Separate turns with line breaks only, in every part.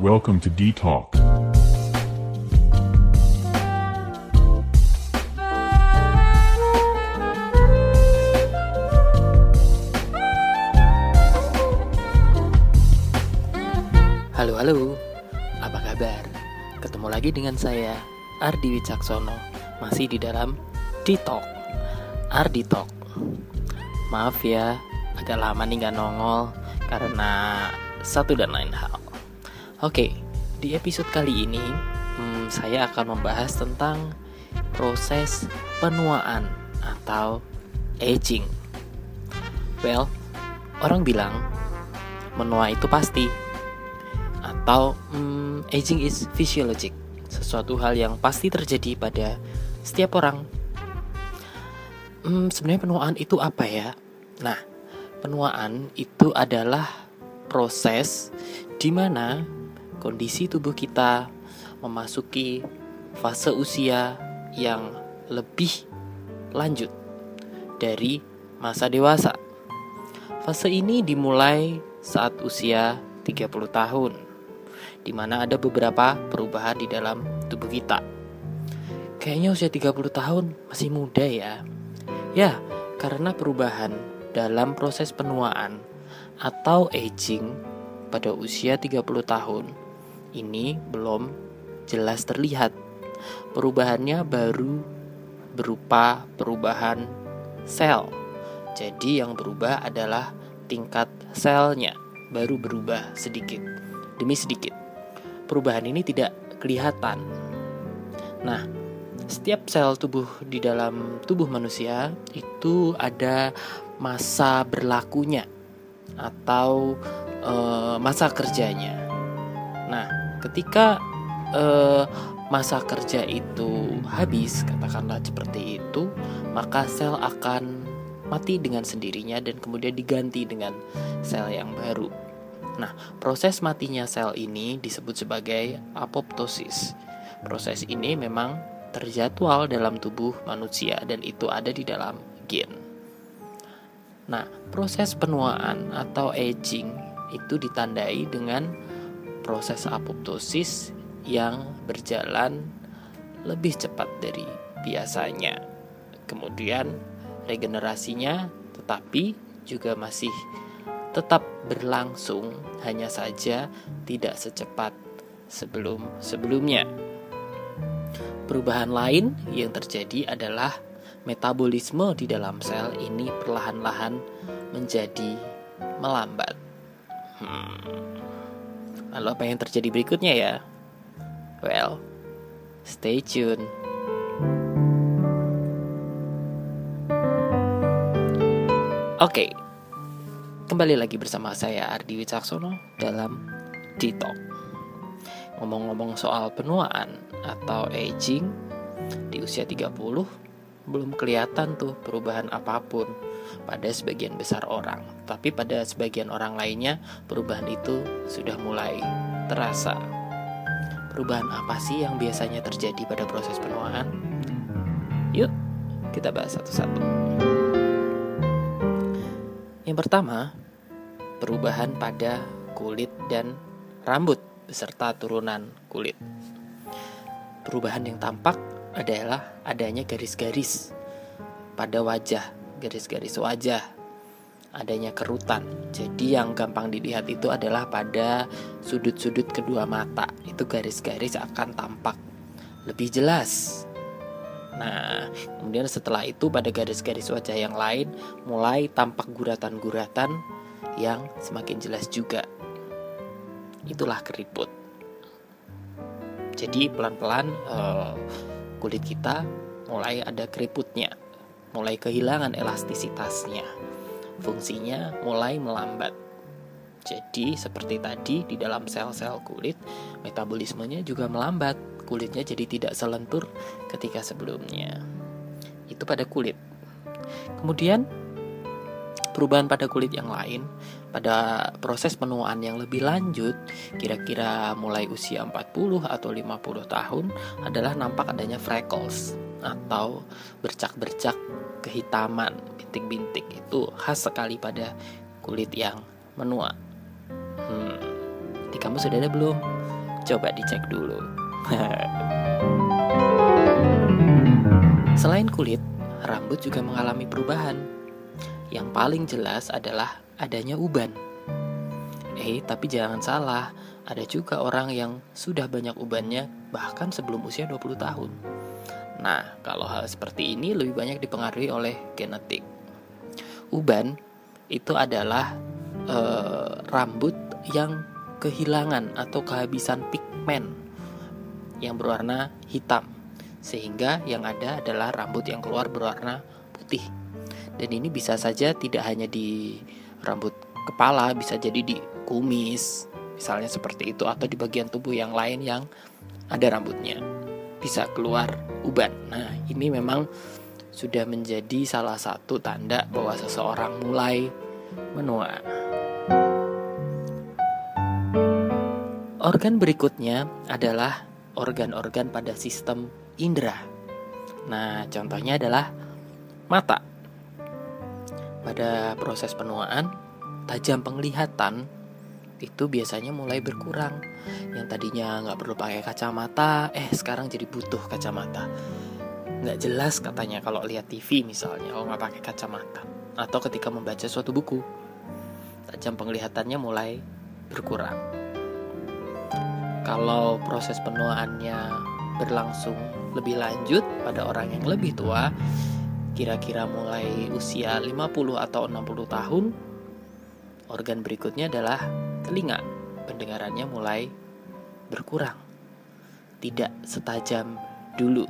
Welcome to D.
Halo halo, apa kabar? Ketemu lagi dengan saya Ardi Wicaksono. Masih di dalam D-Talk Ardi Talk. Maaf ya, agak lama nih gak nongol Karena satu dan lain hal Oke, di episode kali ini hmm, Saya akan membahas tentang proses penuaan atau aging Well, orang bilang menua itu pasti atau hmm, aging is physiologic, sesuatu hal yang pasti terjadi pada setiap orang. Hmm, sebenarnya penuaan itu apa ya? Nah, penuaan itu adalah proses di mana kondisi tubuh kita memasuki fase usia yang lebih lanjut dari masa dewasa. Fase ini dimulai saat usia 30 tahun di mana ada beberapa perubahan di dalam tubuh kita. Kayaknya usia 30 tahun masih muda ya. Ya, karena perubahan dalam proses penuaan atau aging pada usia 30 tahun ini belum jelas terlihat. Perubahannya baru berupa perubahan sel. Jadi yang berubah adalah tingkat selnya baru berubah sedikit demi sedikit perubahan ini tidak kelihatan. Nah, setiap sel tubuh di dalam tubuh manusia itu ada masa berlakunya atau e, masa kerjanya. Nah, ketika e, masa kerja itu habis, katakanlah seperti itu, maka sel akan mati dengan sendirinya dan kemudian diganti dengan sel yang baru. Nah, proses matinya sel ini disebut sebagai apoptosis. Proses ini memang terjadwal dalam tubuh manusia dan itu ada di dalam gen. Nah, proses penuaan atau aging itu ditandai dengan proses apoptosis yang berjalan lebih cepat dari biasanya. Kemudian regenerasinya tetapi juga masih tetap berlangsung, hanya saja tidak secepat sebelum-sebelumnya. Perubahan lain yang terjadi adalah metabolisme di dalam sel ini perlahan-lahan menjadi melambat. Hmm. Lalu apa yang terjadi berikutnya ya? Well, stay tune. Oke, okay, Kembali lagi bersama saya Ardi Wicaksono dalam Ditok. Ngomong-ngomong soal penuaan atau aging di usia 30 belum kelihatan tuh perubahan apa pun pada sebagian besar orang. Tapi pada sebagian orang lainnya perubahan itu sudah mulai terasa. Perubahan apa sih yang biasanya terjadi pada proses penuaan? Yuk, kita bahas satu-satu. Yang pertama, perubahan pada kulit dan rambut beserta turunan kulit. Perubahan yang tampak adalah adanya garis-garis pada wajah, garis-garis wajah, adanya kerutan. Jadi yang gampang dilihat itu adalah pada sudut-sudut kedua mata. Itu garis-garis akan tampak lebih jelas. Nah, kemudian setelah itu pada garis-garis wajah yang lain mulai tampak guratan-guratan yang semakin jelas juga. Itulah keriput. Jadi pelan-pelan uh, kulit kita mulai ada keriputnya, mulai kehilangan elastisitasnya, fungsinya mulai melambat. Jadi seperti tadi di dalam sel-sel kulit, metabolismenya juga melambat, kulitnya jadi tidak selentur ketika sebelumnya. Itu pada kulit. Kemudian perubahan pada kulit yang lain pada proses penuaan yang lebih lanjut kira-kira mulai usia 40 atau 50 tahun adalah nampak adanya freckles atau bercak-bercak kehitaman bintik-bintik itu khas sekali pada kulit yang menua hmm, di kamu sudah ada belum Coba dicek dulu. Selain kulit, rambut juga mengalami perubahan. Yang paling jelas adalah adanya uban. Eh, tapi jangan salah, ada juga orang yang sudah banyak ubannya bahkan sebelum usia 20 tahun. Nah, kalau hal seperti ini lebih banyak dipengaruhi oleh genetik. Uban itu adalah e, rambut yang kehilangan atau kehabisan pigmen yang berwarna hitam sehingga yang ada adalah rambut yang keluar berwarna putih. Dan ini bisa saja tidak hanya di rambut kepala, bisa jadi di kumis, misalnya seperti itu atau di bagian tubuh yang lain yang ada rambutnya. Bisa keluar uban. Nah, ini memang sudah menjadi salah satu tanda bahwa seseorang mulai menua. Organ berikutnya adalah organ-organ pada sistem indera. Nah, contohnya adalah mata. Pada proses penuaan, tajam penglihatan itu biasanya mulai berkurang. Yang tadinya nggak perlu pakai kacamata, eh sekarang jadi butuh kacamata. Nggak jelas katanya kalau lihat TV misalnya, kalau nggak pakai kacamata. Atau ketika membaca suatu buku, tajam penglihatannya mulai berkurang. Kalau proses penuaannya berlangsung lebih lanjut pada orang yang lebih tua, kira-kira mulai usia 50 atau 60 tahun, organ berikutnya adalah telinga. Pendengarannya mulai berkurang. Tidak setajam dulu.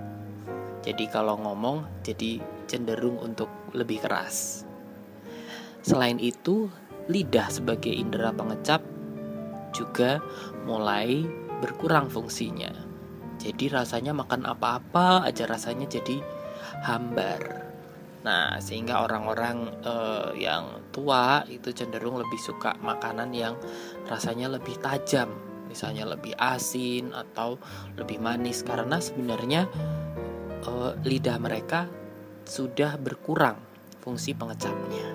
Jadi kalau ngomong jadi cenderung untuk lebih keras. Selain itu, lidah sebagai indera pengecap juga mulai berkurang fungsinya jadi rasanya makan apa-apa aja rasanya jadi hambar. Nah, sehingga orang-orang uh, yang tua itu cenderung lebih suka makanan yang rasanya lebih tajam, misalnya lebih asin atau lebih manis karena sebenarnya uh, lidah mereka sudah berkurang fungsi pengecapnya.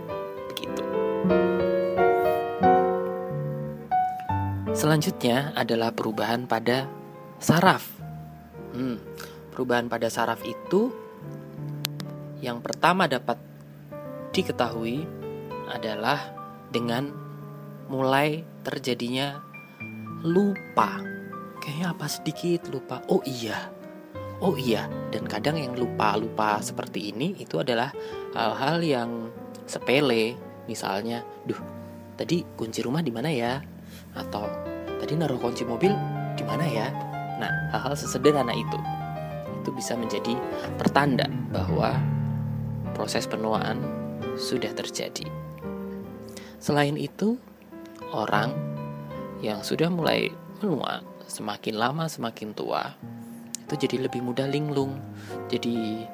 Begitu. Selanjutnya adalah perubahan pada saraf. Hmm, perubahan pada saraf itu yang pertama dapat diketahui adalah dengan mulai terjadinya lupa. Kayaknya apa sedikit lupa. Oh iya. Oh iya, dan kadang yang lupa-lupa seperti ini itu adalah hal-hal yang sepele. Misalnya, duh, tadi kunci rumah di mana ya? Atau tadi naruh kunci mobil di mana ya? Nah, hal-hal sesederhana itu itu bisa menjadi pertanda bahwa proses penuaan sudah terjadi. Selain itu, orang yang sudah mulai menua semakin lama semakin tua itu jadi lebih mudah linglung. Jadi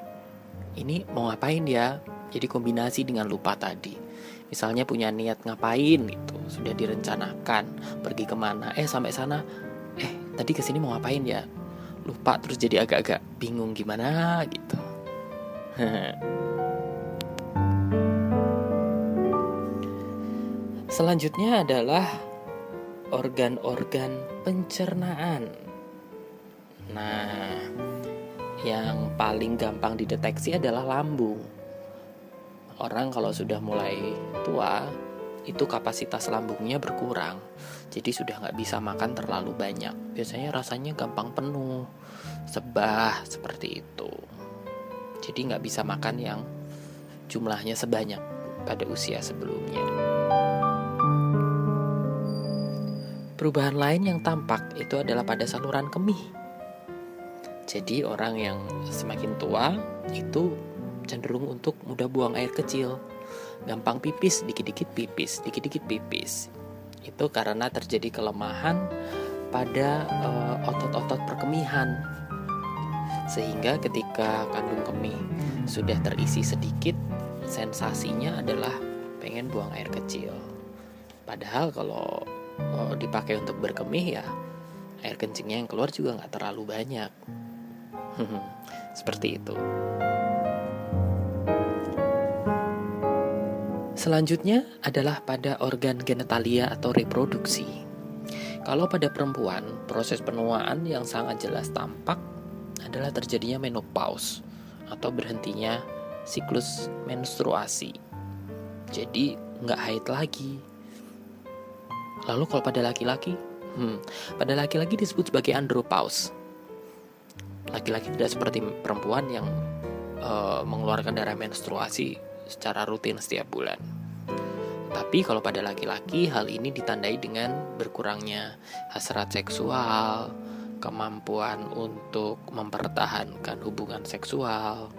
ini mau ngapain ya? Jadi kombinasi dengan lupa tadi. Misalnya punya niat ngapain itu sudah direncanakan pergi ke mana eh sampai sana eh tadi ke sini mau ngapain ya lupa terus jadi agak-agak bingung gimana gitu selanjutnya adalah organ-organ pencernaan. Nah yang paling gampang dideteksi adalah lambung orang kalau sudah mulai tua itu kapasitas lambungnya berkurang. Jadi sudah nggak bisa makan terlalu banyak. Biasanya rasanya gampang penuh sebah seperti itu. Jadi nggak bisa makan yang jumlahnya sebanyak pada usia sebelumnya perubahan lain yang tampak itu adalah pada saluran kemih jadi orang yang semakin tua itu cenderung untuk mudah buang air kecil gampang pipis, dikit-dikit pipis, dikit-dikit pipis. Itu karena terjadi kelemahan pada eh, otot-otot perkemihan. Sehingga ketika kandung kemih sudah terisi sedikit, sensasinya adalah pengen buang air kecil. Padahal kalau dipakai untuk berkemih ya air kencingnya yang keluar juga nggak terlalu banyak. Seperti itu. Selanjutnya adalah pada organ genitalia atau reproduksi. Kalau pada perempuan, proses penuaan yang sangat jelas tampak adalah terjadinya menopause atau berhentinya siklus menstruasi. Jadi nggak haid lagi. Lalu kalau pada laki-laki, hmm, pada laki-laki disebut sebagai andropause. Laki-laki tidak seperti perempuan yang uh, mengeluarkan darah menstruasi secara rutin setiap bulan. Tapi kalau pada laki-laki hal ini ditandai dengan berkurangnya hasrat seksual, kemampuan untuk mempertahankan hubungan seksual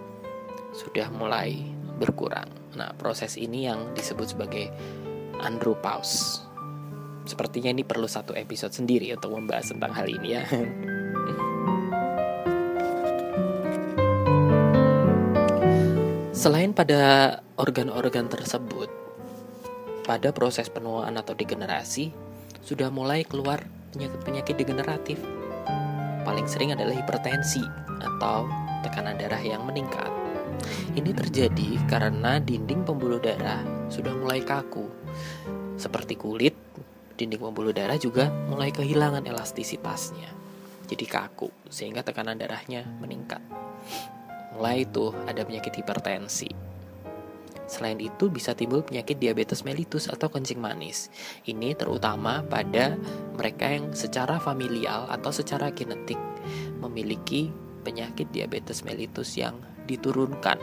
sudah mulai berkurang. Nah, proses ini yang disebut sebagai andropause. Sepertinya ini perlu satu episode sendiri untuk membahas tentang hal ini ya. Selain pada organ-organ tersebut, pada proses penuaan atau degenerasi sudah mulai keluar penyakit-penyakit degeneratif. Paling sering adalah hipertensi atau tekanan darah yang meningkat. Ini terjadi karena dinding pembuluh darah sudah mulai kaku. Seperti kulit, dinding pembuluh darah juga mulai kehilangan elastisitasnya. Jadi kaku, sehingga tekanan darahnya meningkat. Mulai itu ada penyakit hipertensi. Selain itu bisa timbul penyakit diabetes mellitus atau kencing manis. Ini terutama pada mereka yang secara familial atau secara genetik memiliki penyakit diabetes mellitus yang diturunkan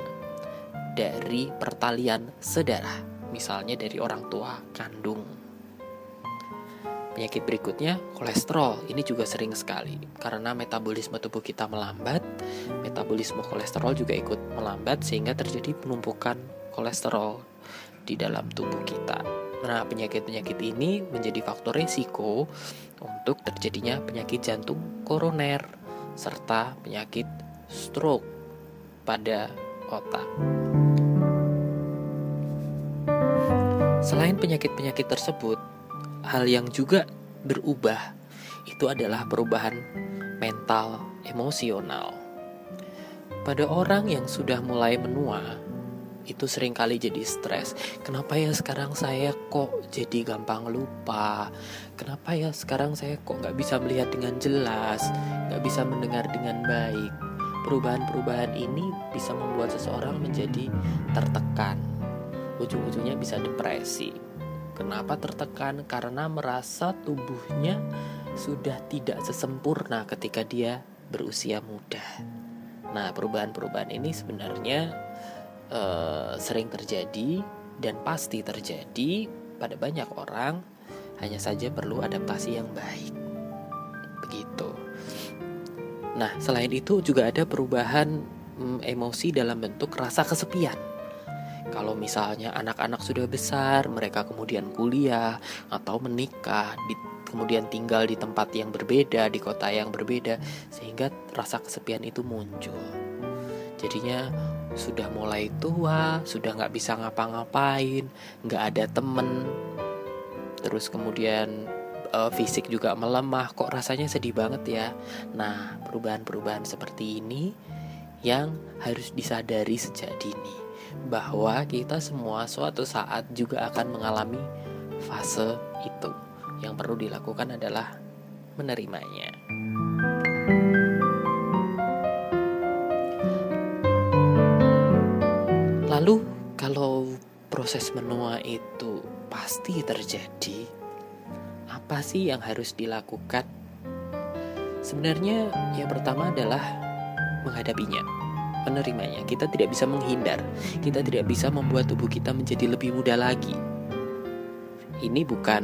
dari pertalian sedarah, misalnya dari orang tua kandung. Penyakit berikutnya kolesterol. Ini juga sering sekali karena metabolisme tubuh kita melambat, metabolisme kolesterol juga ikut melambat sehingga terjadi penumpukan kolesterol di dalam tubuh kita. Nah, penyakit-penyakit ini menjadi faktor resiko untuk terjadinya penyakit jantung koroner serta penyakit stroke pada otak. Selain penyakit-penyakit tersebut, hal yang juga berubah itu adalah perubahan mental emosional. Pada orang yang sudah mulai menua, itu sering kali jadi stres. Kenapa ya sekarang saya kok jadi gampang lupa? Kenapa ya sekarang saya kok nggak bisa melihat dengan jelas, nggak bisa mendengar dengan baik? Perubahan-perubahan ini bisa membuat seseorang menjadi tertekan. Ujung-ujungnya bisa depresi. Kenapa tertekan? Karena merasa tubuhnya sudah tidak sesempurna ketika dia berusia muda. Nah, perubahan-perubahan ini sebenarnya uh, sering terjadi dan pasti terjadi pada banyak orang, hanya saja perlu adaptasi yang baik. Begitu. Nah, selain itu juga ada perubahan mm, emosi dalam bentuk rasa kesepian. Kalau misalnya anak-anak sudah besar, mereka kemudian kuliah atau menikah, di, kemudian tinggal di tempat yang berbeda, di kota yang berbeda, sehingga rasa kesepian itu muncul. Jadinya sudah mulai tua, sudah nggak bisa ngapa-ngapain, nggak ada temen, terus kemudian uh, fisik juga melemah, kok rasanya sedih banget ya. Nah, perubahan-perubahan seperti ini yang harus disadari sejak dini bahwa kita semua suatu saat juga akan mengalami fase itu. Yang perlu dilakukan adalah menerimanya. Lalu kalau proses menua itu pasti terjadi, apa sih yang harus dilakukan? Sebenarnya yang pertama adalah menghadapinya, menerimanya. Kita tidak bisa menghindar, kita tidak bisa membuat tubuh kita menjadi lebih muda lagi. Ini bukan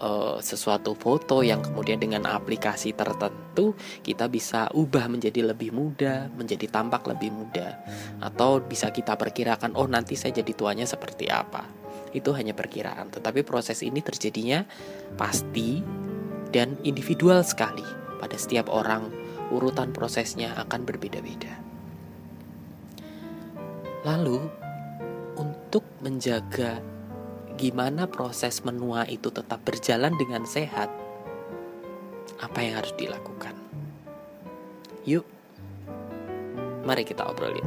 uh, sesuatu foto yang kemudian dengan aplikasi tertentu kita bisa ubah menjadi lebih muda, menjadi tampak lebih muda, atau bisa kita perkirakan oh nanti saya jadi tuanya seperti apa. Itu hanya perkiraan, tetapi proses ini terjadinya pasti dan individual sekali pada setiap orang. Urutan prosesnya akan berbeda-beda. Lalu, untuk menjaga gimana proses menua itu tetap berjalan dengan sehat, apa yang harus dilakukan? Yuk, mari kita obrolin.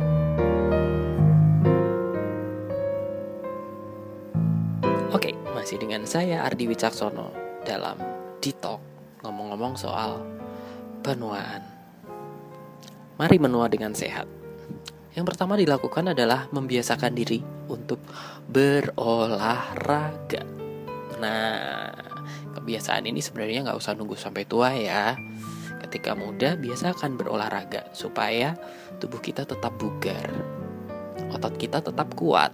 Oke, masih dengan saya Ardi Wicaksono dalam Ditok ngomong-ngomong soal penuaan. Mari menua dengan sehat. Yang pertama dilakukan adalah membiasakan diri untuk berolahraga. Nah, kebiasaan ini sebenarnya nggak usah nunggu sampai tua ya. Ketika muda, biasakan berolahraga supaya tubuh kita tetap bugar, otot kita tetap kuat,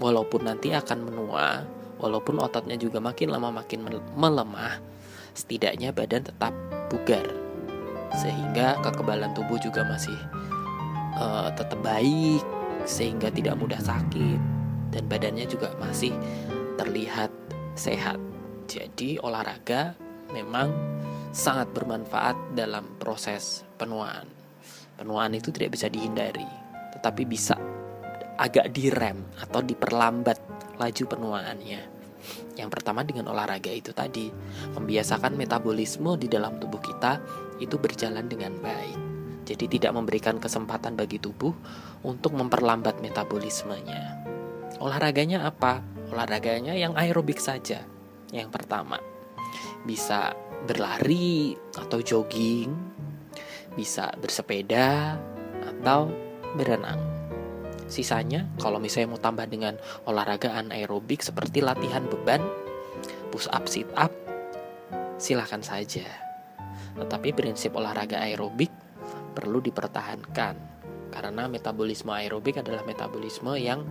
walaupun nanti akan menua, walaupun ototnya juga makin lama makin melemah, setidaknya badan tetap bugar sehingga kekebalan tubuh juga masih uh, tetap baik sehingga tidak mudah sakit dan badannya juga masih terlihat sehat. Jadi olahraga memang sangat bermanfaat dalam proses penuaan. Penuaan itu tidak bisa dihindari, tetapi bisa agak direm atau diperlambat laju penuaannya. Yang pertama dengan olahraga itu tadi, membiasakan metabolisme di dalam tubuh kita itu berjalan dengan baik. Jadi tidak memberikan kesempatan bagi tubuh untuk memperlambat metabolismenya. Olahraganya apa? Olahraganya yang aerobik saja. Yang pertama, bisa berlari atau jogging, bisa bersepeda atau berenang. Sisanya, kalau misalnya mau tambah dengan olahraga anaerobik seperti latihan beban, push up, sit up, silahkan saja. Tetapi prinsip olahraga aerobik perlu dipertahankan karena metabolisme aerobik adalah metabolisme yang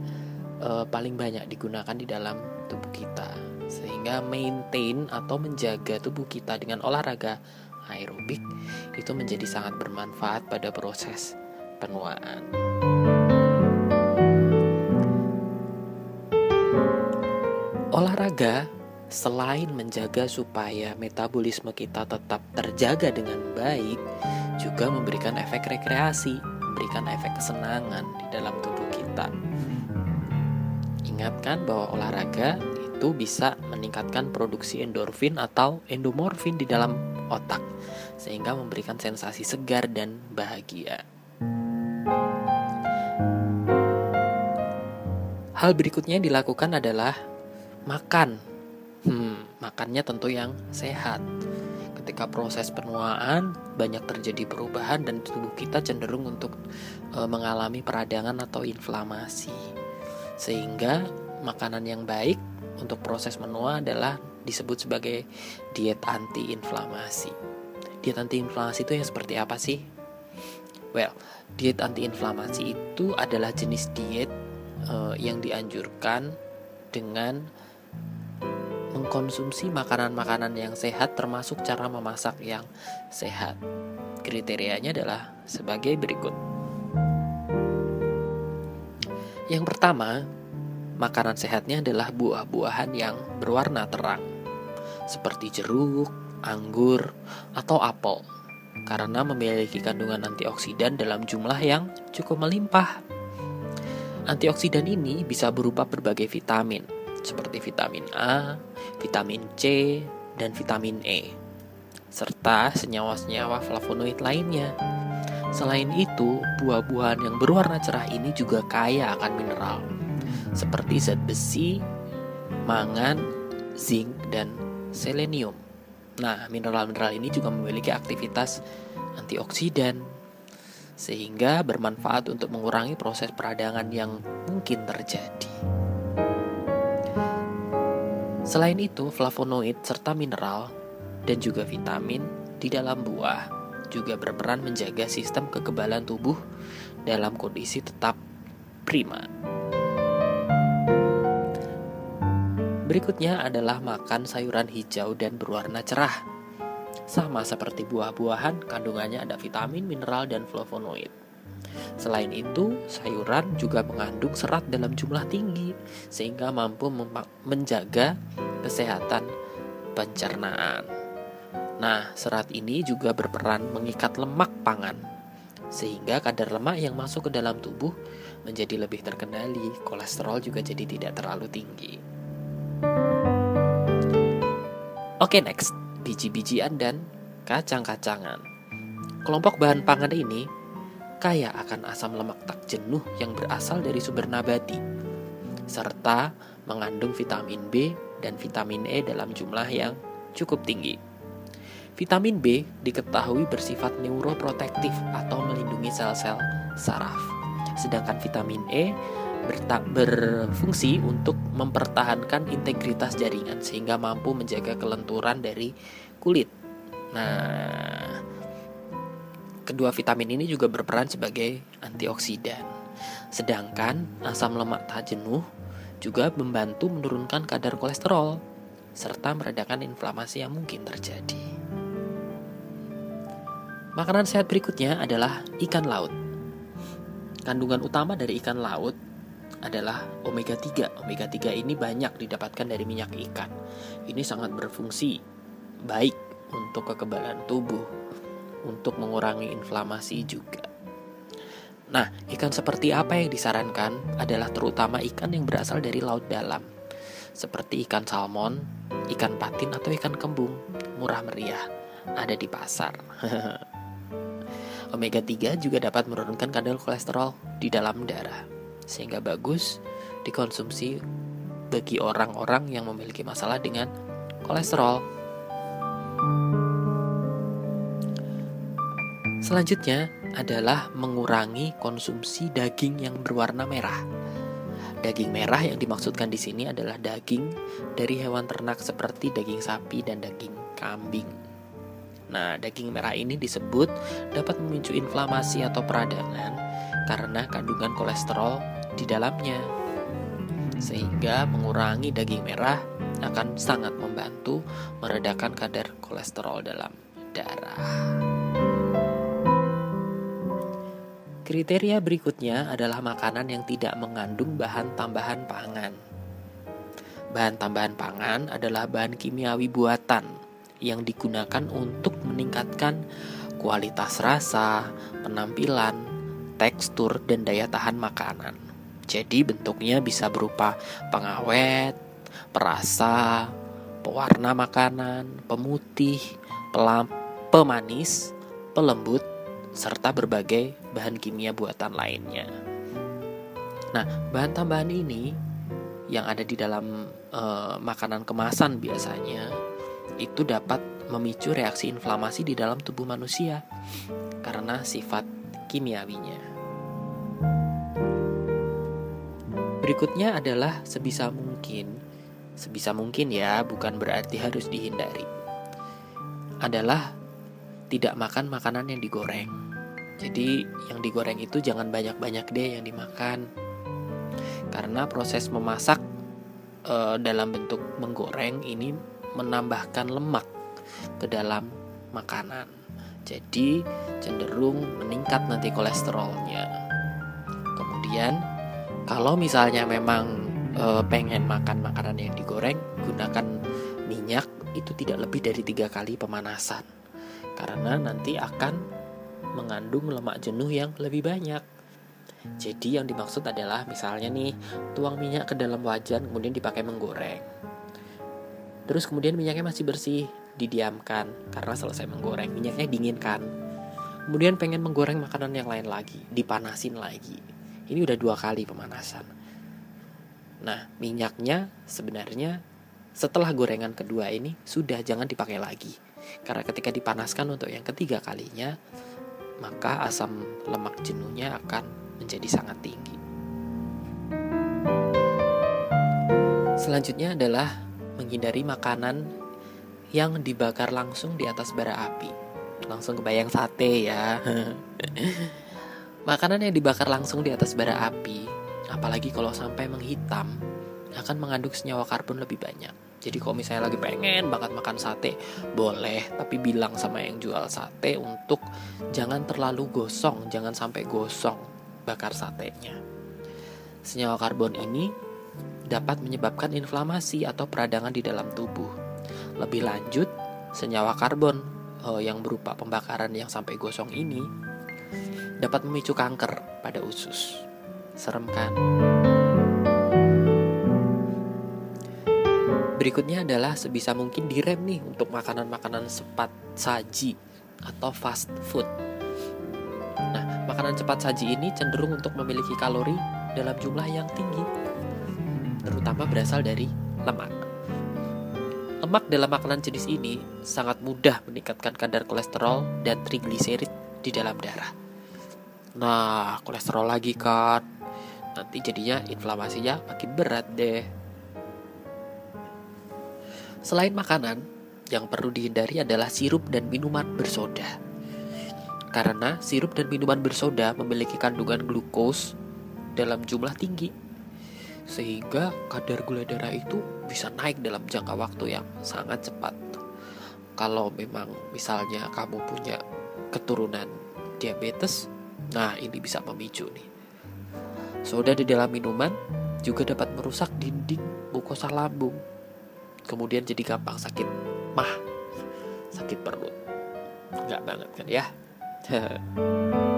e, paling banyak digunakan di dalam tubuh kita. Sehingga maintain atau menjaga tubuh kita dengan olahraga aerobik itu menjadi sangat bermanfaat pada proses penuaan. Olahraga selain menjaga supaya metabolisme kita tetap terjaga dengan baik, juga memberikan efek rekreasi, memberikan efek kesenangan di dalam tubuh kita. Ingatkan bahwa olahraga itu bisa meningkatkan produksi endorfin atau endomorfin di dalam otak, sehingga memberikan sensasi segar dan bahagia. Hal berikutnya yang dilakukan adalah makan. Makannya tentu yang sehat. Ketika proses penuaan banyak terjadi perubahan dan tubuh kita cenderung untuk e, mengalami peradangan atau inflamasi. Sehingga makanan yang baik untuk proses menua adalah disebut sebagai diet anti-inflamasi. Diet anti-inflamasi itu yang seperti apa sih? Well, diet anti-inflamasi itu adalah jenis diet uh, yang dianjurkan dengan mengkonsumsi makanan-makanan yang sehat termasuk cara memasak yang sehat. Kriterianya adalah sebagai berikut. Yang pertama, makanan sehatnya adalah buah-buahan yang berwarna terang, seperti jeruk, anggur, atau apel, karena memiliki kandungan antioksidan dalam jumlah yang cukup melimpah. Antioksidan ini bisa berupa berbagai vitamin, seperti vitamin A, vitamin C, dan vitamin E, serta senyawa-senyawa flavonoid lainnya. Selain itu, buah-buahan yang berwarna cerah ini juga kaya akan mineral, seperti zat besi, mangan, zinc, dan selenium. Nah, mineral-mineral ini juga memiliki aktivitas antioksidan, sehingga bermanfaat untuk mengurangi proses peradangan yang mungkin terjadi. Selain itu, flavonoid serta mineral dan juga vitamin di dalam buah juga berperan menjaga sistem kekebalan tubuh dalam kondisi tetap prima. Berikutnya adalah makan sayuran hijau dan berwarna cerah. Sama seperti buah-buahan, kandungannya ada vitamin, mineral, dan flavonoid. Selain itu, sayuran juga mengandung serat dalam jumlah tinggi sehingga mampu menjaga kesehatan pencernaan. Nah, serat ini juga berperan mengikat lemak pangan sehingga kadar lemak yang masuk ke dalam tubuh menjadi lebih terkendali, kolesterol juga jadi tidak terlalu tinggi. Oke, next, biji-bijian dan kacang-kacangan. Kelompok bahan pangan ini kaya akan asam lemak tak jenuh yang berasal dari sumber nabati, serta mengandung vitamin B dan vitamin E dalam jumlah yang cukup tinggi. Vitamin B diketahui bersifat neuroprotektif atau melindungi sel-sel saraf. Sedangkan vitamin E berfungsi untuk mempertahankan integritas jaringan sehingga mampu menjaga kelenturan dari kulit. Nah, kedua vitamin ini juga berperan sebagai antioksidan. Sedangkan asam lemak tak jenuh juga membantu menurunkan kadar kolesterol serta meredakan inflamasi yang mungkin terjadi. Makanan sehat berikutnya adalah ikan laut. Kandungan utama dari ikan laut adalah omega 3. Omega 3 ini banyak didapatkan dari minyak ikan. Ini sangat berfungsi baik untuk kekebalan tubuh, untuk mengurangi inflamasi juga. Nah, ikan seperti apa yang disarankan adalah terutama ikan yang berasal dari laut dalam, seperti ikan salmon, ikan patin atau ikan kembung, murah meriah, ada di pasar. Omega 3 juga dapat menurunkan kadar kolesterol di dalam darah sehingga bagus dikonsumsi bagi orang-orang yang memiliki masalah dengan kolesterol. Selanjutnya adalah mengurangi konsumsi daging yang berwarna merah. Daging merah yang dimaksudkan di sini adalah daging dari hewan ternak seperti daging sapi dan daging kambing. Nah, daging merah ini disebut dapat memicu inflamasi atau peradangan karena kandungan kolesterol di dalamnya. Sehingga mengurangi daging merah akan sangat membantu meredakan kadar kolesterol dalam darah. Kriteria berikutnya adalah makanan yang tidak mengandung bahan tambahan pangan. Bahan tambahan pangan adalah bahan kimiawi buatan yang digunakan untuk meningkatkan kualitas rasa, penampilan, tekstur, dan daya tahan makanan. Jadi bentuknya bisa berupa pengawet, perasa, pewarna makanan, pemutih, pelam, pemanis, pelembut, serta berbagai bahan kimia buatan lainnya. Nah, bahan tambahan ini yang ada di dalam e, makanan kemasan biasanya itu dapat memicu reaksi inflamasi di dalam tubuh manusia karena sifat kimiawinya. Berikutnya adalah sebisa mungkin. Sebisa mungkin ya, bukan berarti harus dihindari. Adalah tidak makan makanan yang digoreng. Jadi yang digoreng itu jangan banyak-banyak deh yang dimakan. Karena proses memasak e, dalam bentuk menggoreng ini menambahkan lemak ke dalam makanan. Jadi cenderung meningkat nanti kolesterolnya. Kemudian kalau misalnya memang e, pengen makan makanan yang digoreng, gunakan minyak itu tidak lebih dari tiga kali pemanasan, karena nanti akan mengandung lemak jenuh yang lebih banyak. Jadi yang dimaksud adalah misalnya nih tuang minyak ke dalam wajan kemudian dipakai menggoreng. Terus kemudian minyaknya masih bersih, didiamkan karena selesai menggoreng minyaknya dinginkan. Kemudian pengen menggoreng makanan yang lain lagi, dipanasin lagi ini udah dua kali pemanasan. Nah, minyaknya sebenarnya setelah gorengan kedua ini sudah jangan dipakai lagi. Karena ketika dipanaskan untuk yang ketiga kalinya, maka asam lemak jenuhnya akan menjadi sangat tinggi. Selanjutnya adalah menghindari makanan yang dibakar langsung di atas bara api. Langsung kebayang sate ya. Makanan yang dibakar langsung di atas bara api, apalagi kalau sampai menghitam, akan mengandung senyawa karbon lebih banyak. Jadi kalau misalnya lagi pengen banget makan sate, boleh, tapi bilang sama yang jual sate untuk jangan terlalu gosong, jangan sampai gosong bakar satenya. Senyawa karbon ini dapat menyebabkan inflamasi atau peradangan di dalam tubuh. Lebih lanjut, senyawa karbon eh, yang berupa pembakaran yang sampai gosong ini dapat memicu kanker pada usus. Serem kan? Berikutnya adalah sebisa mungkin direm nih untuk makanan-makanan cepat saji atau fast food. Nah, makanan cepat saji ini cenderung untuk memiliki kalori dalam jumlah yang tinggi, terutama berasal dari lemak. Lemak dalam makanan jenis ini sangat mudah meningkatkan kadar kolesterol dan trigliserid di dalam darah. Nah, kolesterol lagi kan. Nanti jadinya inflamasinya makin berat deh. Selain makanan, yang perlu dihindari adalah sirup dan minuman bersoda. Karena sirup dan minuman bersoda memiliki kandungan glukos dalam jumlah tinggi sehingga kadar gula darah itu bisa naik dalam jangka waktu yang sangat cepat. Kalau memang misalnya kamu punya keturunan diabetes, nah ini bisa memicu nih. Soda di dalam minuman juga dapat merusak dinding mukosa lambung. Kemudian jadi gampang sakit mah, sakit perut. Enggak banget kan ya?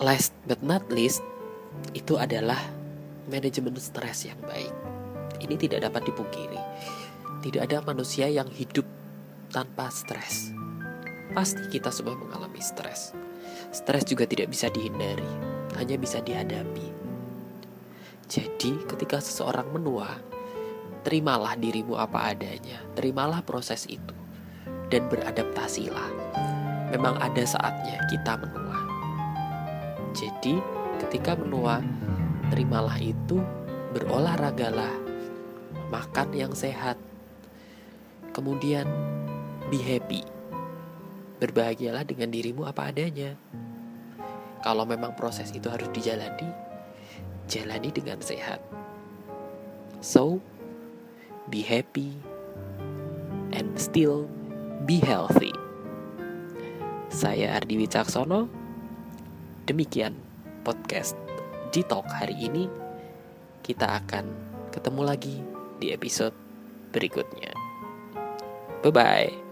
last but not least itu adalah manajemen stres yang baik. Ini tidak dapat dipungkiri. Tidak ada manusia yang hidup tanpa stres. Pasti kita semua mengalami stres. Stres juga tidak bisa dihindari, hanya bisa dihadapi. Jadi, ketika seseorang menua, terimalah dirimu apa adanya, terimalah proses itu, dan beradaptasilah. Memang ada saatnya kita menua jadi, ketika menua, terimalah itu, berolahragalah, makan yang sehat, kemudian be happy. Berbahagialah dengan dirimu apa adanya. Kalau memang proses itu harus dijalani, jalani dengan sehat. So, be happy and still be healthy. Saya Ardi Wicaksono Demikian podcast Ditalk hari ini. Kita akan ketemu lagi di episode berikutnya. Bye bye.